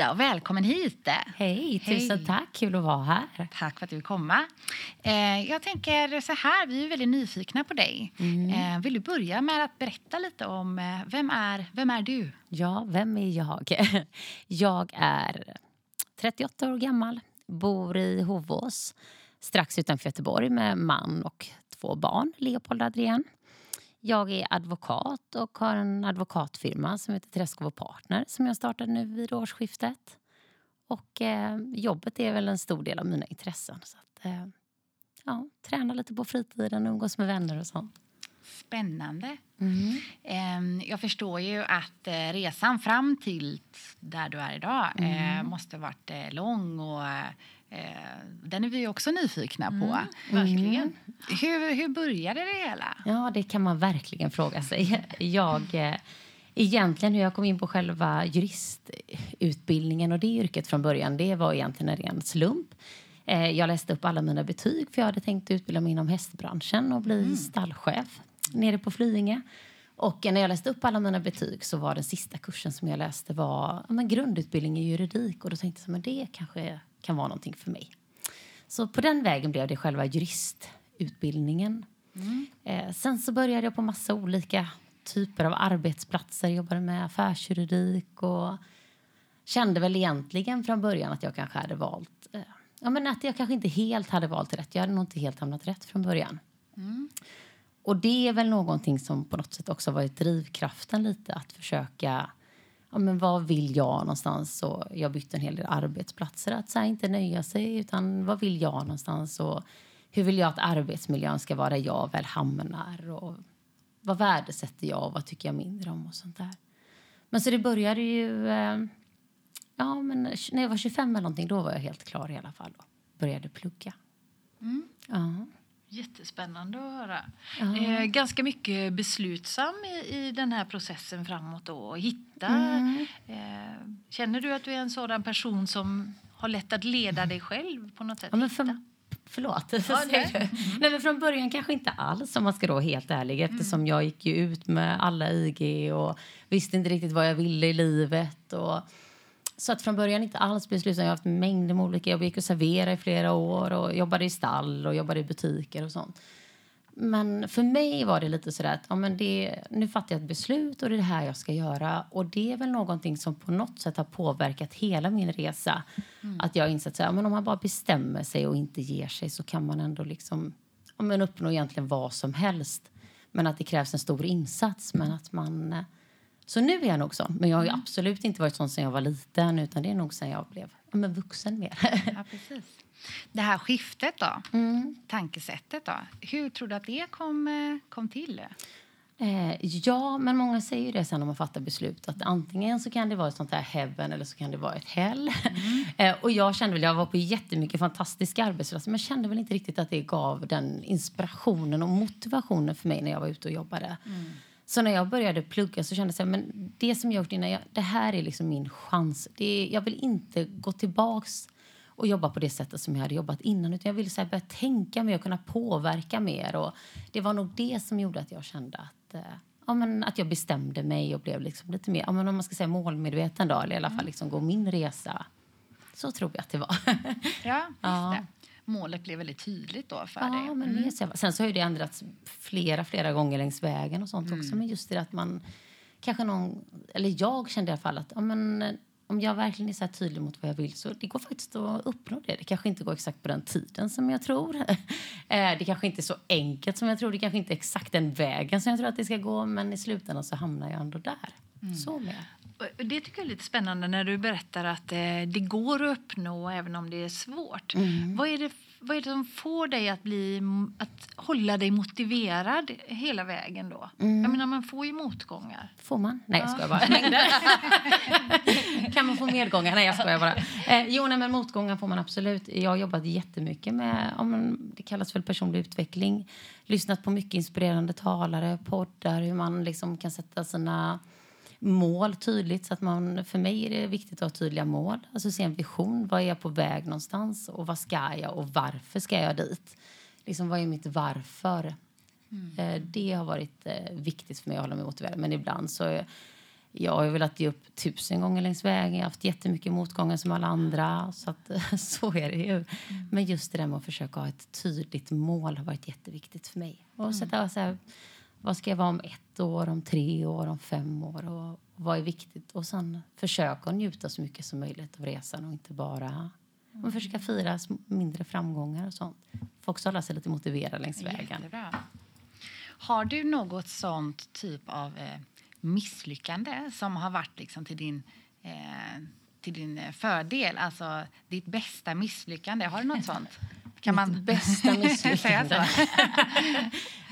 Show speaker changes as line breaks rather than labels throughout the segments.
Frida och välkommen hit.
Hej, tusen
Hej.
tack. Kul att vara här.
Tack för att du vill komma. Eh, jag tänker så här, vi är väldigt nyfikna på dig. Eh, vill du börja med att berätta lite om eh, vem, är, vem är du?
Ja, vem är jag? Jag är 38 år gammal, bor i Hovås strax utanför Göteborg med man och två barn, Leopold och Adrian. Jag är advokat och har en advokatfirma som heter Träskov Partner som jag startade nu vid årsskiftet. Och eh, jobbet är väl en stor del av mina intressen. Så att, eh, ja, träna lite på fritiden, umgås med vänner och sånt.
Spännande. Eh, jag förstår ju att eh, resan fram till där du är idag eh, måste ha varit eh, lång och den är vi också nyfikna på.
Verkligen.
Hur, hur började det hela?
Ja, det kan man verkligen fråga sig. Jag, eh, egentligen hur jag kom in på själva juristutbildningen och det yrket från början, det var egentligen en ren slump. Eh, Jag läste upp alla mina betyg för jag hade tänkt utbilda mig inom hästbranschen och bli stallchef nere på Flyinge. Och när jag läste upp alla mina betyg så var den sista kursen som jag läste var ja, men grundutbildning i juridik och då tänkte jag men det kanske kan vara någonting för mig. Så på den vägen blev det själva juristutbildningen. Eh, sen så började jag på massa olika typer av arbetsplatser. Jobbade med affärsjuridik och kände väl egentligen från början att jag kanske hade valt... Eh, ja, men att jag kanske inte helt hade valt rätt. Jag hade nog inte helt hamnat rätt från början. Och det är väl någonting som på något sätt också varit drivkraften lite. Att försöka, ja men vad vill jag någonstans? Och jag bytte en hel del arbetsplatser. Att så här, inte nöja sig, utan vad vill jag någonstans? Och hur vill jag att arbetsmiljön ska vara där jag väl hamnar? Och vad värdesätter jag och vad tycker jag mindre om och sånt där. Men så det började ju, eh, ja men när jag var 25 eller någonting, då var jag helt klar i alla fall. Och började plugga. Ja.
Jättespännande att höra. Eh, ganska mycket beslutsam i, i den här processen framåt då. Och hitta.
Mm.
Eh, känner du att du är en sådan person som har lätt att leda dig själv på något sätt?
Ja, men för, förlåt.
Ja,
säger du. Nej, men från början kanske inte alls om man ska vara helt ärlig eftersom jag gick ut med alla IG och visste inte riktigt vad jag ville i livet. Och, så att från början inte alls beslutsam. Jag har haft mängder med olika jobb. Jag gick och serverade i flera år och jobbade i stall och jobbade i butiker och sånt. Men för mig var det lite sådär att ja, men det, nu fattar jag ett beslut och det är det här jag ska göra. Och det är väl någonting som på något sätt har påverkat hela min resa. Att jag insett att om man bara bestämmer sig och inte ger sig så kan man ändå liksom, ja, men uppnå egentligen vad som helst. Men att det krävs en stor insats. Men att man, eh, så nu är jag nog så. Men jag har ju absolut inte varit sån sen jag var liten utan det är nog sen jag blev ja, men vuxen mer.
Ja, precis. Det här skiftet då,
Mm.
tankesättet då. Hur tror du att det kom, kom till?
Eh, ja, men många säger ju det sen när man fattar beslut. Att antingen så kan det vara ett sånt här heaven eller så kan det vara ett hell. eh, och jag kände väl, jag var på jättemycket fantastiska arbetsplatser men kände väl inte riktigt att det gav den inspirationen och motivationen för mig när jag var ute och jobbade. Så när jag började plugga så kände jag att det som jag gjort innan, jag, det här är liksom min chans. Det är, jag vill inte gå tillbaks och jobba på det sättet som jag hade jobbat innan. Utan jag ville så här börja tänka mer och kunna påverka mer. Och det var nog det som gjorde att jag kände att, eh, ja, men att jag bestämde mig och blev liksom lite mer ja, men om man ska säga målmedveten. Då, eller i alla fall liksom gå min resa. Så tror jag att det var.
Ja, just
Ja.
det. Målet blev väldigt tydligt då för
ja,
dig.
men så. Sen så har det ändrats flera, flera gånger längs vägen och sånt också. Men just det att man kanske någon, eller jag kände i alla fall att ja, men, om jag verkligen är så här tydlig mot vad jag vill så det går faktiskt att uppnå det. Det kanske inte går exakt på den tiden som jag tror. Eh, det kanske inte är så enkelt som jag tror. Det kanske inte är exakt den vägen som jag tror att det ska gå. Men i slutändan så hamnar jag ändå där. Så med.
Det tycker jag är lite spännande när du berättar att eh, det går att uppnå även om det är svårt. Mm. Vad, är det, vad är det som får dig att, bli, att hålla dig motiverad hela vägen då? Mm. Jag menar, man får ju motgångar.
Får man? Nej, jag skojar bara. kan man få medgångar? Nej, jag skojar bara. Eh, jo, nej, men motgångar får man absolut. Jag har jobbat jättemycket med, om det kallas för personlig utveckling. Lyssnat på mycket inspirerande talare, poddar, hur man liksom kan sätta sina mål tydligt. Så att man, för mig är det viktigt att ha tydliga mål. Alltså se en vision. Vad är jag på väg någonstans? Och vad ska jag och varför ska jag dit? Liksom, vad är mitt varför? Mm. Eh, det har varit eh, viktigt för mig att hålla mig motiverad. Men ibland så jag har velat ge upp tusen gånger längs vägen. Jag har haft jättemycket motgångar som alla andra. Så, att, så är det ju. Mm. Men just det där med att försöka ha ett tydligt mål har varit jätteviktigt för mig. Och mm. sätta, så här, vad ska jag vara om ett år, om tre år, om fem år? Och, och vad är viktigt? Och sen försöka njuta så mycket som möjligt av resan och inte bara mm. försöka fira mindre framgångar och sånt. Får också hålla sig lite motiverad längs vägen. Jättebra.
Har du något sånt typ av eh, misslyckande som har varit liksom till din eh, till din fördel, alltså ditt bästa misslyckande? Har du något sånt?
Kan man bästa misslyckande?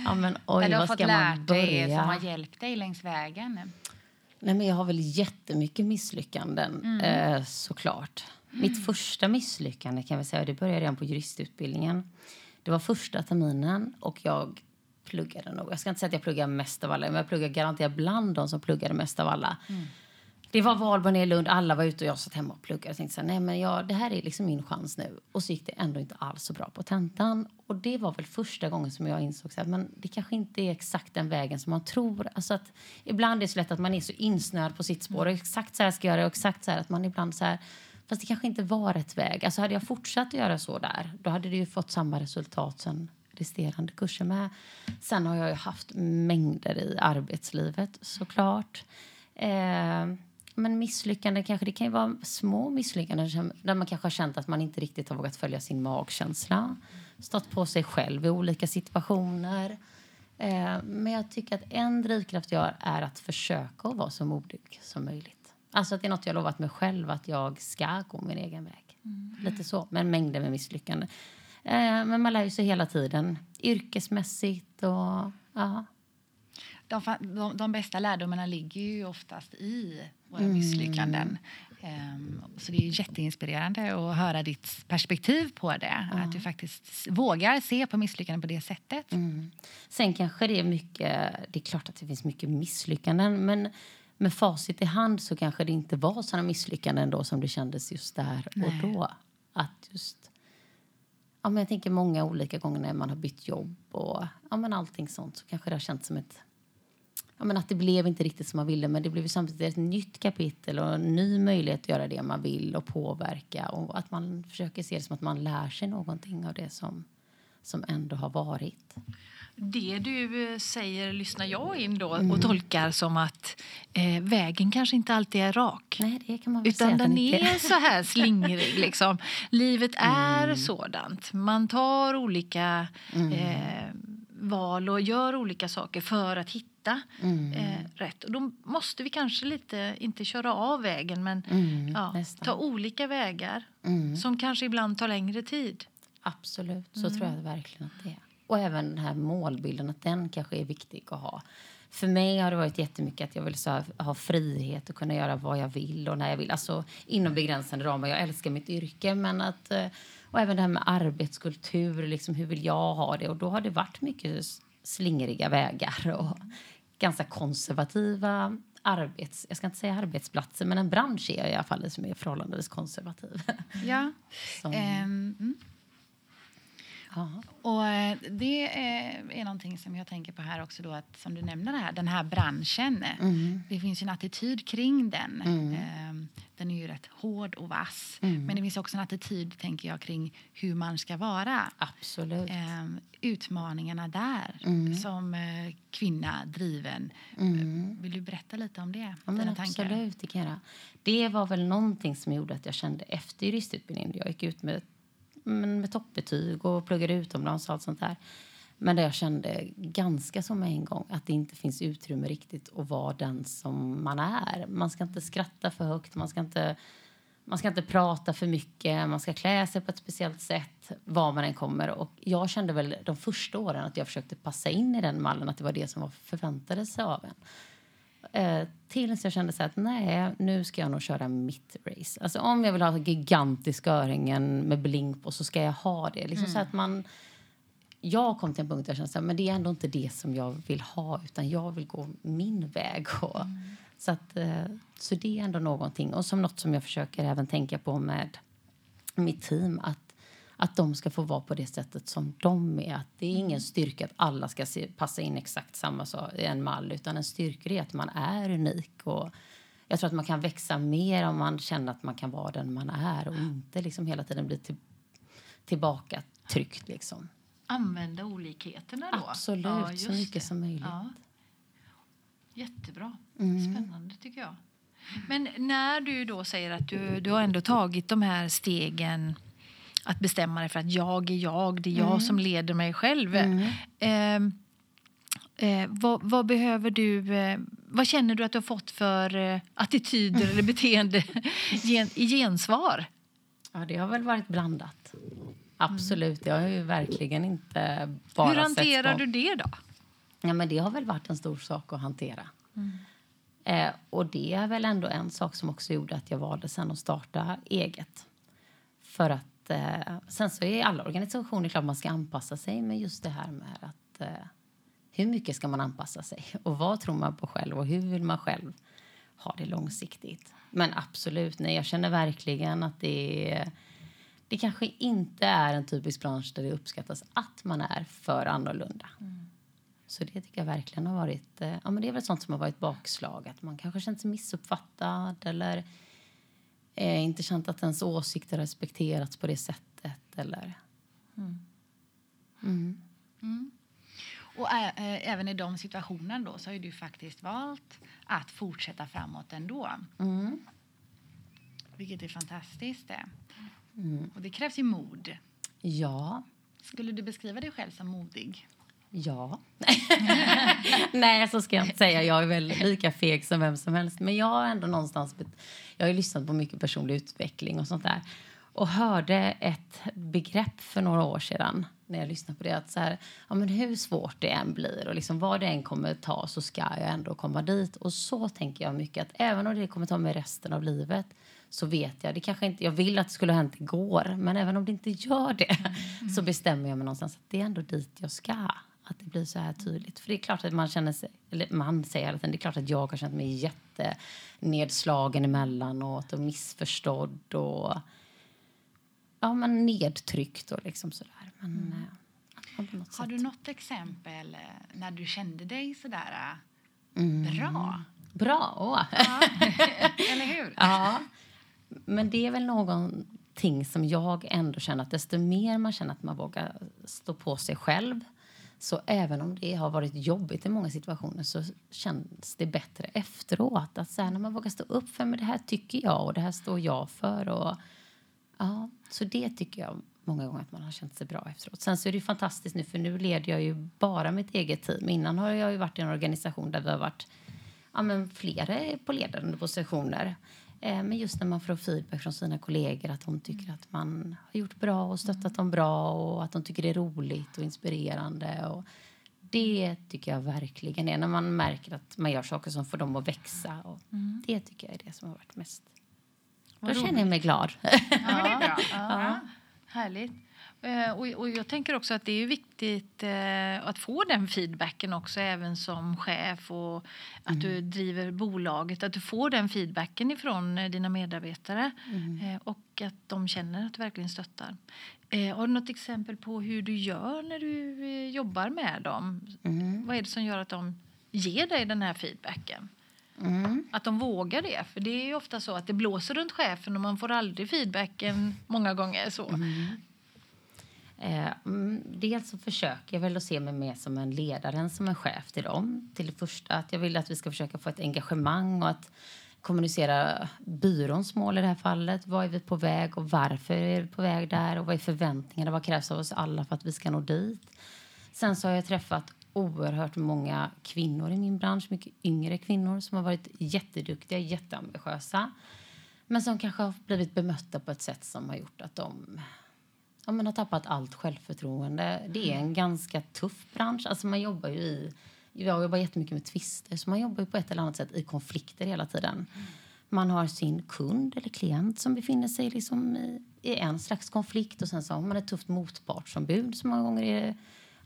ja, men oj, Där du har fått lärt dig som har hjälpt dig längs vägen?
Nej, men jag har väl jättemycket misslyckanden, mm. eh, såklart. Mm. Mitt första misslyckande kan vi säga, det började redan på juristutbildningen. Det var första terminen och jag pluggade nog. Jag ska inte säga att jag pluggade mest av alla, men jag pluggade garanterat bland de som pluggade mest av alla. Mm. Det var valborg i Lund, alla var ute och jag satt hemma och pluggade. Jag tänkte så här, nej men jag, det här är liksom min chans nu. Och så gick det ändå inte alls så bra på tentan. Och det var väl första gången som jag insåg att men det kanske inte är exakt den vägen som man tror. Alltså att ibland är det så lätt att man är så insnöad på sitt spår. Och exakt så här ska jag göra och exakt så här att man ibland så här, fast det kanske inte var rätt väg. Alltså hade jag fortsatt att göra så där, då hade det ju fått samma resultat sen resterande kurser med. Sen har jag ju haft mängder i arbetslivet såklart. Eh, men misslyckanden kanske, det kan ju vara små misslyckanden där man kanske har känt att man inte riktigt har vågat följa sin magkänsla. Stått på sig själv i olika situationer. Eh, men jag tycker att en drivkraft jag har är att försöka att vara så modig som möjligt. Alltså att det är något jag lovat mig själv att jag ska gå min egen väg. Mm. Lite så, men mängder med misslyckanden. Eh, men man lär ju sig hela tiden, yrkesmässigt och ja.
De, de, de bästa lärdomarna ligger ju oftast i våra mm. misslyckanden. Um, så det är jätteinspirerande att höra ditt perspektiv på det. Ja. Att du faktiskt vågar se på misslyckanden på det sättet. Mm.
Sen kanske det är mycket, det är klart att det finns mycket misslyckanden men med facit i hand så kanske det inte var sådana misslyckanden då som det kändes just där Nej. och då. Att just, ja, men jag tänker många olika gånger när man har bytt jobb och ja, men allting sånt så kanske det har känts som ett ja, men att det blev inte riktigt som man ville men det blev samtidigt ett nytt kapitel och en ny möjlighet att göra det man vill och påverka och att man försöker se det som att man lär sig någonting av det som, som ändå har varit.
Det du eh, säger lyssnar jag in då mm. och tolkar som att eh, vägen kanske inte alltid är rak.
Nej, det kan man väl
Utan
säga
den, den är så här slingrig. liksom. Livet är mm. sådant. Man tar olika mm. eh, val och gör olika saker för att hitta mm. eh, rätt. Och då måste vi kanske lite, inte köra av vägen, men mm, ja, ta olika vägar mm. som kanske ibland tar längre tid.
Absolut, så tror jag mm. verkligen att det är. Och även den här målbilden, att den kanske är viktig att ha. För mig har det varit jättemycket att jag vill så ha frihet och kunna göra vad jag vill och när jag vill. Alltså inom begränsade ramar. Jag älskar mitt yrke, men att eh, och även det här med arbetskultur, liksom, hur vill jag ha det? Och då har det varit mycket slingriga vägar och ganska konservativa arbets... Jag ska inte säga arbetsplatser, men en bransch är jag i alla fall som är förhållandevis konservativ.
Ja. Som, um, mm. Och eh, det är, någonting som jag tänker på här också då att som du nämner det här, den här branschen. Mm. Det finns en attityd kring den. Mm. Den är ju rätt hård och vass. Mm. Men det finns också en attityd tänker jag kring hur man ska vara.
Absolut.
Ehm, utmaningarna där mm. som eh, kvinna driven. Mm. Vill du berätta lite om det?
Ja, men absolut, det kan jag. Det var väl någonting som gjorde att jag kände efter juristutbildningen, jag gick ut med med toppbetyg och pluggade utomlands och allt sånt där. Men där jag kände ganska som en gång att det inte finns utrymme riktigt att vara den som man är. Man ska inte skratta för högt, man ska inte, man ska inte prata för mycket, man ska klä sig på ett speciellt sätt var man än kommer. Och jag kände väl de första åren att jag försökte passa in i den mallen, att det var det som var förväntades av en. Eh, tills jag kände så att nej, nu ska jag nog köra mitt race. Alltså om jag vill ha gigantiska örhängen med bling på så ska jag ha det. Liksom mm. så att man jag kom till en punkt där jag kände att det är ändå inte det som jag vill ha utan jag vill gå min väg. Och, mm. så, att, eh, så det är ändå någonting. Och som något som jag försöker även tänka på med mitt team. Att, att de ska få vara på det sättet som de är. Att det är ingen mm. styrka att alla ska se, passa in exakt samma så, i en mall. Utan en styrka är att man är unik. Och jag tror att man kan växa mer om man känner att man kan vara den man är och inte liksom hela tiden bli till, tillbaka tryckt. Liksom
använda olikheterna då?
Absolut, ja, så mycket det. som möjligt. Ja.
Jättebra. Mm. Spännande tycker jag. Men när du då säger att du, du har ändå tagit de här stegen att bestämma dig för att jag är jag, det är jag mm. som leder mig själv. Mm. Eh, eh, vad, vad, behöver du, eh, vad känner du att du har fått för eh, attityder eller beteende gen, i gensvar?
Ja, det har väl varit blandat. Absolut, det har ju verkligen inte bara
Hur hanterar du det då?
Ja, men det har väl varit en stor sak att hantera. Mm. Eh, och det är väl ändå en sak som också gjorde att jag valde sen att starta eget. För att eh, sen så är alla organisationer klart man ska anpassa sig, men just det här med att eh, hur mycket ska man anpassa sig och vad tror man på själv och hur vill man själv ha det långsiktigt? Men absolut, nej, jag känner verkligen att det är det kanske inte är en typisk bransch där det uppskattas att man är för annorlunda. Mm. Så det tycker jag verkligen har varit, eh, ja men det är väl sånt som har varit bakslag. Att man kanske känt sig missuppfattad eller eh, inte känt att ens åsikter respekterats på det sättet. Eller, mm.
Mm. mm. Och ä, även i de situationerna då så har du faktiskt valt att fortsätta framåt ändå. Mm. Vilket är fantastiskt. Det. Mm. Och det krävs ju mod.
Ja.
Skulle du beskriva dig själv som modig?
Ja. Nej, så ska jag inte säga. Jag är väl lika feg som vem som helst. Men jag har ändå någonstans... Jag har lyssnat på mycket personlig utveckling och sånt där. Och hörde ett begrepp för några år sedan när jag lyssnade på det. Att så här, ja, men hur svårt det än blir och liksom vad det än kommer ta så ska jag ändå komma dit. Och så tänker jag mycket att även om det kommer ta mig resten av livet så vet jag. Det kanske inte, jag vill att det skulle ha hänt igår, men även om det inte gör det mm. så bestämmer jag mig någonstans att det är ändå dit jag ska. Att det blir så här tydligt. För det är klart att man känner sig, eller man säger att det är klart att jag har känt mig jättenedslagen emellanåt och missförstådd och ja, men nedtryckt och liksom sådär. Men, mm.
ja, har du något exempel eh, när du kände dig sådär eh, mm. bra?
Bra!
Ja. Eller hur?
Ja. Men det är väl någonting som jag ändå känner att desto mer man känner att man vågar stå på sig själv så även om det har varit jobbigt i många situationer så känns det bättre efteråt. Att så här, när man vågar stå upp för men det här tycker jag och det här står jag för. Och, ja, så det tycker jag många gånger att man har känt sig bra efteråt. Sen så är det fantastiskt nu för nu leder jag ju bara mitt eget team. Innan har jag ju varit i en organisation där vi har varit ja, men flera på ledande positioner. Eh, men just när man får feedback från sina kollegor att de tycker att man har gjort bra och stöttat dem bra och att de tycker det är roligt och inspirerande. Och det tycker jag verkligen är när man märker att man gör saker som får dem att växa. Och mm. Det tycker jag är det som har varit mest... Då känner jag mig glad.
Ja, bra. Ja. Härligt. Eh, och, jag tänker också att det är viktigt eh, att få den feedbacken också även som chef och att mm. du driver bolaget. Att du får den feedbacken ifrån eh, dina medarbetare mm. och att de känner att du verkligen stöttar. Har du något exempel på hur du gör när du jobbar med dem? Mm. Vad är det som gör att de ger dig den här feedbacken? Mm. Att de vågar det. För det är ju ofta så att det blåser runt chefen och man får aldrig feedbacken många gånger. så. Mm.
Eh, mm, dels så försöker jag väl att se mig mer som en ledare än som en chef till dem. Till det första att jag vill att vi ska försöka få ett engagemang och att kommunicera byråns mål i det här fallet. Vad är vi på väg och varför är vi på väg där och vad är förväntningarna? Vad krävs av oss alla för att vi ska nå dit? Sen så har jag träffat oerhört många kvinnor i min bransch, mycket yngre kvinnor som har varit jätteduktiga, jätteambitiösa. Men som kanske har blivit bemötta på ett sätt som har gjort att de ja, men har tappat allt självförtroende. Det är en ganska tuff bransch. Alltså man jobbar ju i, jag jobbar jättemycket med tvister, så man jobbar ju på ett eller annat sätt i konflikter hela tiden. Man har sin kund eller klient som befinner sig liksom i, i en slags konflikt och sen så har man ett tufft motpartsombud som många gånger är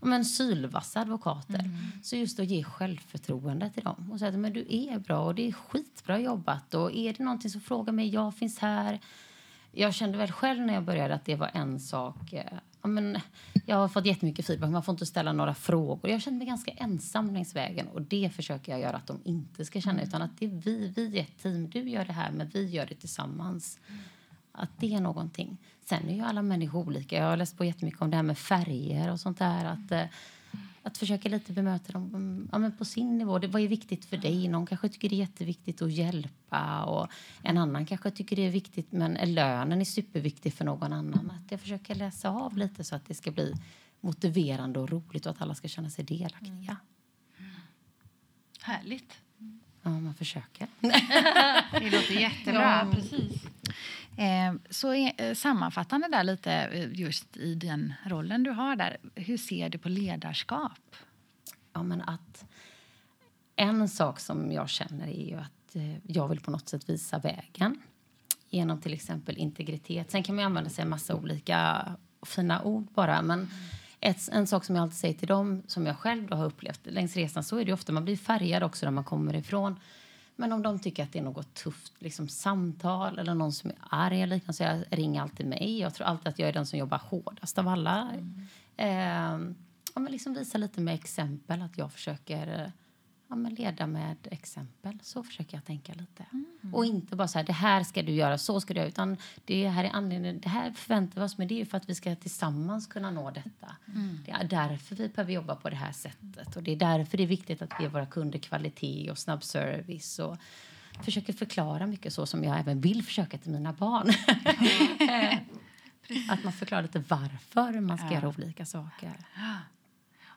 men sylvassa advokater. Mm. Så just att ge självförtroende till dem och säga att du är bra och det är skitbra jobbat och är det någonting så fråga mig, jag finns här. Jag kände väl själv när jag började att det var en sak. Eh, ja, men, jag har fått jättemycket feedback, man får inte ställa några frågor. Jag kände mig ganska ensam längs vägen och det försöker jag göra att de inte ska känna. Mm. Utan att det är vi, vi är ett team. Du gör det här men vi gör det tillsammans. Mm. Att det är någonting. Sen är ju alla människor olika. Jag har läst på jättemycket om det här med färger och sånt där. Att, eh, att försöka lite bemöta dem mm, ja, men på sin nivå. Det, vad är viktigt för dig? Någon kanske tycker det är jätteviktigt att hjälpa och en annan kanske tycker det är viktigt men lönen är superviktig för någon annan. Att jag försöker läsa av lite så att det ska bli motiverande och roligt och att alla ska känna sig delaktiga. Mm.
Härligt.
Ja, man försöker.
det låter jättebra. Ja, precis. Eh, så eh, sammanfattande där lite eh, just i den rollen du har där. Hur ser du på ledarskap?
Ja, men att en sak som jag känner är ju att eh, jag vill på något sätt visa vägen genom till exempel integritet. Sen kan man använda sig av massa olika fina ord bara. Men ett, en sak som jag alltid säger till dem, som jag själv har upplevt längs resan, så är det ofta man blir färgad också när man kommer ifrån. Men om de tycker att det är något tufft liksom, samtal eller någon som är arg eller liknande, så jag ringer alltid mig. Jag tror alltid att jag är den som jobbar hårdast av alla. Mm. Eh, ja, men liksom visa lite med exempel att jag försöker ja, men leda med exempel. Så försöker jag tänka lite. Mm. Och inte bara så här, det här ska du göra, så ska du göra. Utan det här är anledningen, det här förväntar vi oss, men det är för att vi ska tillsammans kunna nå detta. Mm. Det är därför vi behöver jobba på det här sättet. Och det är därför det är viktigt att ge våra kunder kvalitet och snabb service. Och försöker förklara mycket så som jag även vill försöka till mina barn. att man förklarar lite varför man ska ja. göra olika saker.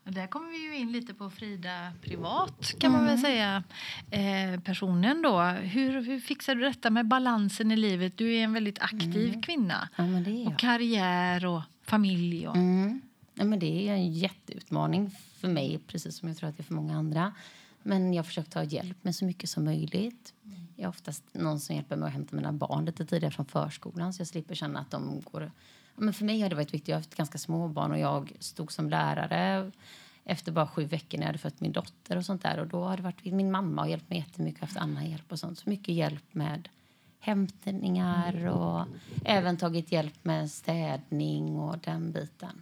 Där kommer vi ju in lite på Frida privat kan man väl mm. säga. Eh, personen då. Hur, hur fixar du detta med balansen i livet? Du är en väldigt aktiv mm. kvinna.
Ja,
och karriär och familj. Och...
Mm. Ja, men det är en jätteutmaning för mig, precis som jag tror att det är för många andra. Men jag försöker ta hjälp med så mycket som möjligt. Jag är oftast någon som hjälper mig att hämta mina barn lite tidigare från förskolan så jag slipper känna att de går men för mig har det varit viktigt. Jag har haft ganska små barn och jag stod som lärare efter bara sju veckor när jag hade fött min dotter och sånt där. Och då har det varit min mamma har hjälpt mig jättemycket, och haft annan hjälp och sånt. Så mycket hjälp med hämtningar och även tagit hjälp med städning och den biten.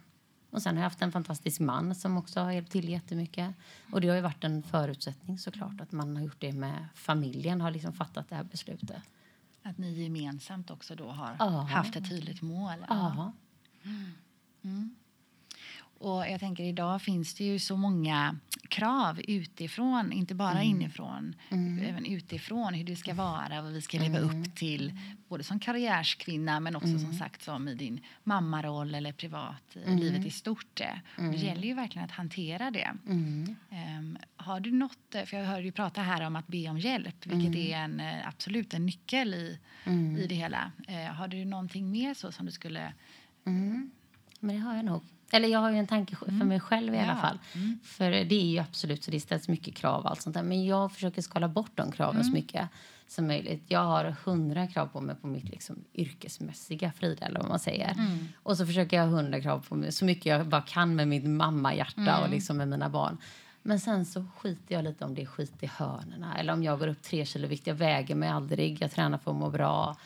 Och sen har jag haft en fantastisk man som också har hjälpt till jättemycket. Och det har ju varit en förutsättning såklart att man har gjort det med familjen, har liksom fattat det här beslutet.
Att ni gemensamt också då har ja. haft ett tydligt mål?
Ja. Mm.
Mm. Och jag tänker idag finns det ju så många krav utifrån, inte bara mm. inifrån, mm. även utifrån hur det ska vara, vad vi ska leva mm. upp till, både som karriärskvinna men också som mm. sagt som i din mammaroll eller privat, mm. livet i stort. Det mm. gäller ju verkligen att hantera det. Um, har du något, för jag hörde ju prata här om att be om hjälp, vilket är en, eh, absolut en nyckel i, i det hela. Uh, har du någonting mer så som du skulle
men det har jag nog. Eller jag har ju en tanke för mm. mig själv i alla fall. Mm. För det är ju absolut så det ställs mycket krav allt sånt där. Men jag försöker skala bort de kraven mm. så mycket som möjligt. Jag har hundra krav på mig på mitt liksom, yrkesmässiga Frida eller vad man säger. Mm. Och så försöker jag ha hundra krav på mig så mycket jag bara kan med mitt mammahjärta mm. och liksom med mina barn. Men sen så skiter jag lite om det är skit i hörnerna. Eller om jag går upp tre kilo vikt, jag väger mig aldrig, jag tränar för att må bra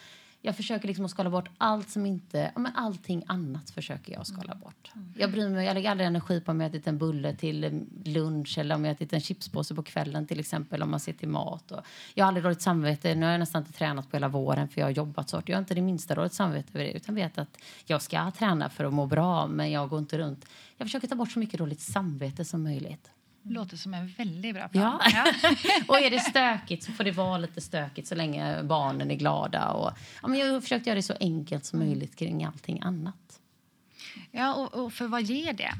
jag försöker liksom att skala bort allt som inte... Ja, men allting annat försöker jag skala mm. bort. Jag bryr mig, jag lägger aldrig energi på om jag ätit en bulle till lunch eller om jag ätit en chipspåse på kvällen till exempel om man ser till mat. Och jag har aldrig dåligt samvete. Nu har jag nästan inte tränat på hela våren för jag har jobbat så Jag har inte det minsta dåligt samvete över det utan vet att jag ska träna för att må bra men jag går inte runt. Jag försöker ta bort så mycket dåligt samvete som möjligt.
Låter som en väldigt bra plan.
Ja. och är det stökigt så får det vara lite stökigt så länge barnen är glada. Och, ja, men jag har försökt göra det så enkelt som möjligt kring allting annat.
Ja, och, och för vad ger det?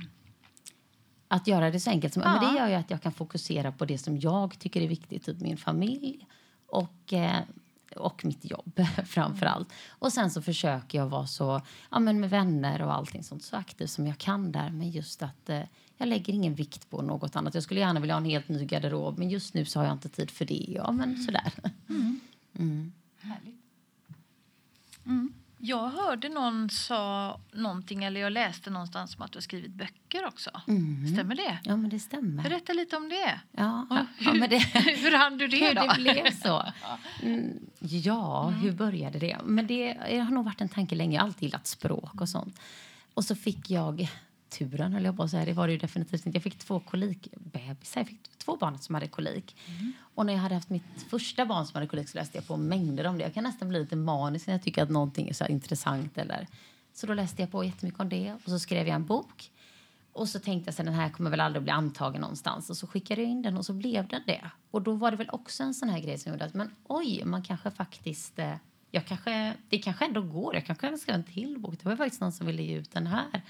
Att göra det så enkelt som ja. men det gör ju att jag kan fokusera på det som jag tycker är viktigt, typ min familj och, eh, och mitt jobb framför mm. allt. Och sen så försöker jag vara så, ja men med vänner och allting sånt, så aktiv som jag kan där. Men just att eh, jag lägger ingen vikt på något annat. Jag skulle gärna vilja ha en helt ny garderob, men just nu så har jag inte tid för det. Ja, men mm. sådär. Mm.
Mm. Härligt. Mm. Jag hörde någon sa någonting, eller jag läste någonstans om att du har skrivit böcker också. Mm. Stämmer det?
Ja, men det stämmer.
Berätta lite om det.
Ja,
hur, ja, men det, hur hann du det
hur då? det blev så. Mm, ja, mm. hur började det? Men det, det har nog varit en tanke länge. Jag har alltid gillat språk och sånt. Och så fick jag turen, höll jag på att säga. Det var det ju definitivt inte. Jag fick två kolikbebisar. Jag fick två barn som hade kolik. Mm. Och när jag hade haft mitt första barn som hade kolik så läste jag på mängder om det. Jag kan nästan bli lite manisk när jag tycker att någonting är så intressant. Eller. Så då läste jag på jättemycket om det. Och så skrev jag en bok. Och så tänkte jag att den här kommer väl aldrig bli antagen någonstans. Och så skickade jag in den och så blev den det. Och då var det väl också en sån här grej som gjorde att men oj, man kanske faktiskt eh, jag kanske, det kanske ändå går. Jag kanske ska en till bok. Det var faktiskt någon som ville ge ut den här.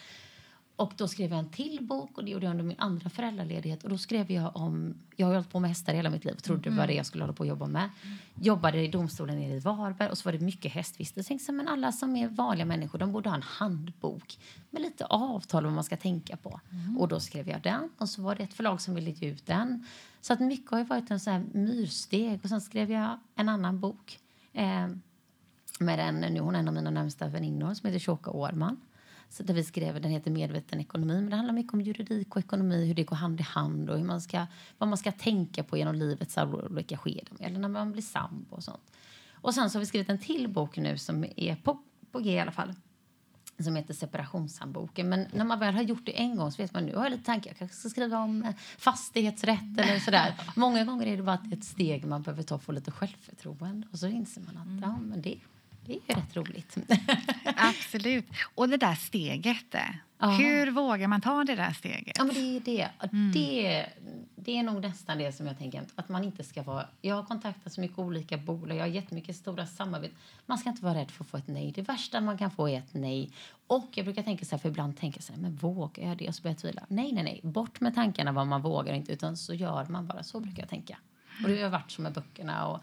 Och då skrev jag en till bok och det gjorde jag under min andra föräldraledighet. Och då skrev jag om, jag har hållit på med hästar hela mitt liv och trodde mm. det var det jag skulle hålla på att jobba med. Jobbade i domstolen nere i Varberg och så var det mycket hästvistelse. Jag tänkte men alla som är vanliga människor, de borde ha en handbok med lite avtal vad man ska tänka på. Mm. Och då skrev jag den och så var det ett förlag som ville ge ut den. Så att mycket har varit en sån här myrsteg och sen skrev jag en annan bok. Eh, med en, nu hon är en av mina närmsta väninnor som heter Shoka Årman. Så där vi skrev, den heter Medveten ekonomi. Men det handlar mycket om juridik och ekonomi, hur det går hand i hand och hur man ska, vad man ska tänka på genom livets olika skeden. Eller när man blir sambo och sånt. Och sen så har vi skrivit en till bok nu som är på, på G i alla fall som heter Separationshandboken. Men när man väl har gjort det en gång så vet man nu har jag lite tankar. Jag kanske ska skriva om eh, fastighetsrätt eller sådär. Många gånger är det bara ett steg man behöver ta för lite självförtroende. Och så inser man att mm. ja, men det, det är ju rätt roligt.
Absolut. Och det där steget. Aha. Hur vågar man ta det där steget?
Ja, men det är det. Mm. det. Det är nog nästan det som jag tänker att man inte ska vara... Jag har kontaktat så mycket olika bolag, jag har jättemycket stora samarbeten. Man ska inte vara rädd för att få ett nej. Det värsta man kan få är ett nej. Och jag brukar tänka så här, för ibland tänker så här, men vågar jag det? Och så börjar jag tvivla. Nej, nej, nej. Bort med tankarna vad man vågar inte, utan så gör man bara. Så brukar jag tänka. Och det har varit som med böckerna och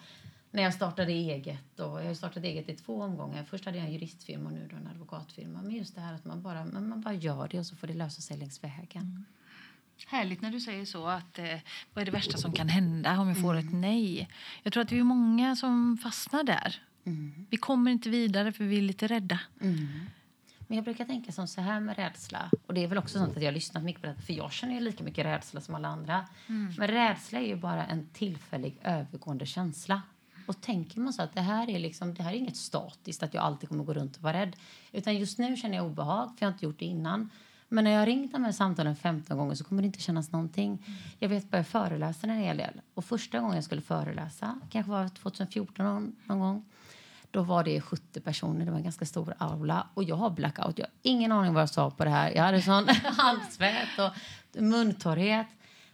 när jag startade eget. Och jag har startat eget i två omgångar. Först hade jag en juristfirma och nu då en advokatfirma. Men just det här att man bara, man bara gör det och så får det lösa sig längs vägen. Mm.
Härligt när du säger så. att eh, Vad är det värsta som kan hända om vi får mm. ett nej? Jag tror att vi är många som fastnar där. Mm. Vi kommer inte vidare för vi är lite rädda.
Mm. Men jag brukar tänka som så här med rädsla. Och det är väl också sånt att jag har lyssnat mycket på det. För jag känner ju lika mycket rädsla som alla andra. Mm. Men rädsla är ju bara en tillfällig övergående känsla. Och tänker man så att det här är liksom, det här är inget statiskt, att jag alltid kommer gå runt och vara rädd. Utan just nu känner jag obehag, för jag har inte gjort det innan. Men när jag har ringt de här samtalen 15 gånger så kommer det inte kännas någonting. Mm. Jag vet bara jag föreläser en hel del. Och första gången jag skulle föreläsa, kanske var 2014 någon, någon gång. Då var det 70 personer, det var en ganska stor aula. Och jag har blackout, jag har ingen aning vad jag sa på det här. Jag hade sån handsvett och muntorrhet.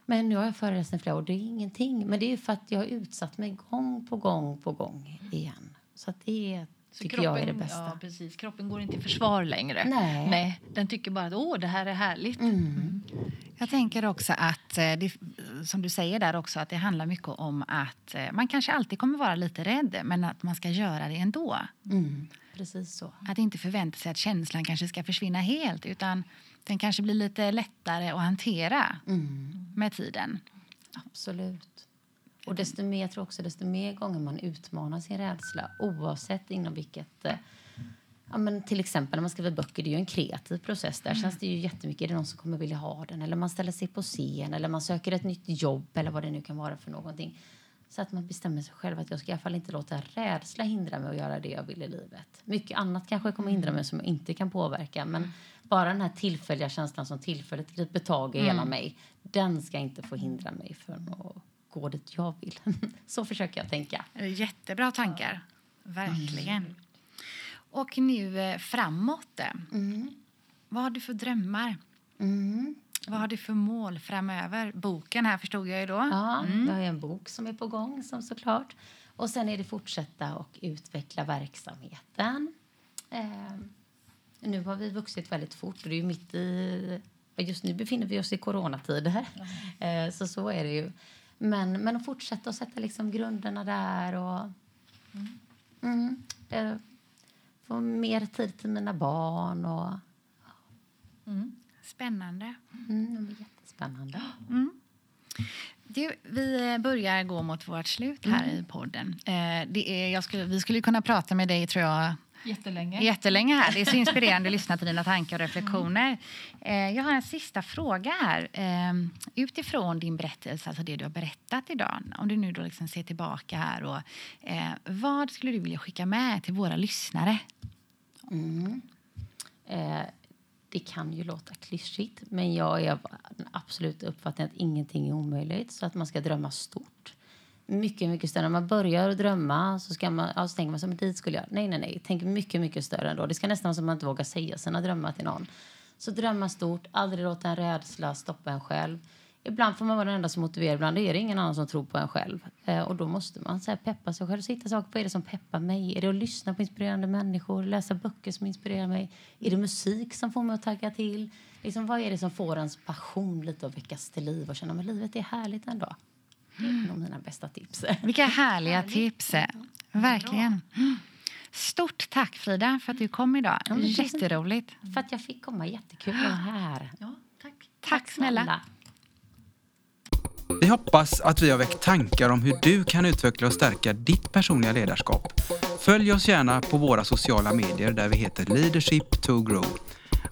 Men nu har jag föreläst i flera år. Det är ingenting. Men det är för att jag har utsatt mig gång på gång på gång igen. Så det så tycker kroppen, jag är det bästa.
Ja, precis. Kroppen går inte i försvar längre.
Nej.
Nej den tycker bara att Åh, det här är härligt. Mm. Mm.
Jag tänker också att, eh, det, som du säger där också, att det handlar mycket om att eh, man kanske alltid kommer vara lite rädd, men att man ska göra det ändå.
Mm. Precis så.
Att inte förvänta sig att känslan kanske ska försvinna helt, utan den kanske blir lite lättare att hantera mm. Med tiden.
Absolut. Och desto mer, tror också, desto mer gånger man utmanar sin rädsla oavsett inom vilket... Eh, ja, men till exempel när man skriver böcker, det är ju en kreativ process. Där mm. känns det ju jättemycket. Är det någon som kommer vilja ha den? Eller man ställer sig på scen eller man söker ett nytt jobb eller vad det nu kan vara för någonting. Så att man bestämmer sig själv att jag ska i alla fall inte låta rädsla hindra mig att göra det jag vill i livet. Mycket annat kanske kommer hindra mig som jag inte kan påverka. Men bara den här tillfälliga känslan som tillfälligt griper tag i mm. hela mig. Den ska inte få hindra mig från att gå dit jag vill. Så försöker jag tänka.
Jättebra tankar. Verkligen. Mm. Och nu eh, framåt. Mm. Vad har du för drömmar? Mm. Vad har du för mål framöver? Boken här förstod jag ju då.
Ja, mm. jag har en bok som är på gång som såklart. Och sen är det fortsätta och utveckla verksamheten. Eh, nu har vi vuxit väldigt fort och det är mitt i just nu befinner vi oss i coronatider, mm. så så är det ju. Men, men att fortsätta att sätta liksom grunderna där och mm. Mm, eh, få mer tid till mina barn. Och,
mm. Spännande.
Mm, jättespännande.
Mm. Du, vi börjar gå mot vårt slut här mm. i podden. Eh, det är, skulle, vi skulle kunna prata med dig tror jag
Jättelänge.
Jättelänge här. Det är så inspirerande att lyssna till dina tankar och reflektioner. Mm. Jag har en sista fråga här. Ehm, utifrån din berättelse, alltså det du har berättat idag, om du nu då liksom ser tillbaka här, och, eh, vad skulle du vilja skicka med till våra lyssnare?
Mm. Eh, det kan ju låta klyschigt, men jag är absolut uppfattningen att ingenting är omöjligt, så att man ska drömma stort mycket, mycket större. När man börjar drömma så, ska man, ja, så tänker man som dit skulle jag. Nej, nej, nej. Tänk mycket, mycket större ändå. Det ska nästan vara som man inte vågar säga sina drömmar till någon. Så drömma stort, aldrig låta en rädsla stoppa en själv. Ibland får man vara den enda som motiverar, ibland är det ingen annan som tror på en själv. Eh, och då måste man så här, peppa sig själv. Sitta saker, vad är det som peppar mig? Är det att lyssna på inspirerande människor? Läsa böcker som inspirerar mig? Är det musik som får mig att tagga till? Liksom, vad är det som får ens passion lite att väckas till liv och känna att livet är härligt ändå? Mm. mina bästa tips.
Vilka härliga tips. Verkligen. Stort tack, Frida, för att du kom idag. Ja, Jätteroligt.
För att jag fick komma. Jättekul att vara här.
Ja, tack. Tack, tack snälla.
Vi hoppas att vi har väckt tankar om hur du kan utveckla och stärka ditt personliga ledarskap. Följ oss gärna på våra sociala medier där vi heter Leadership to Grow.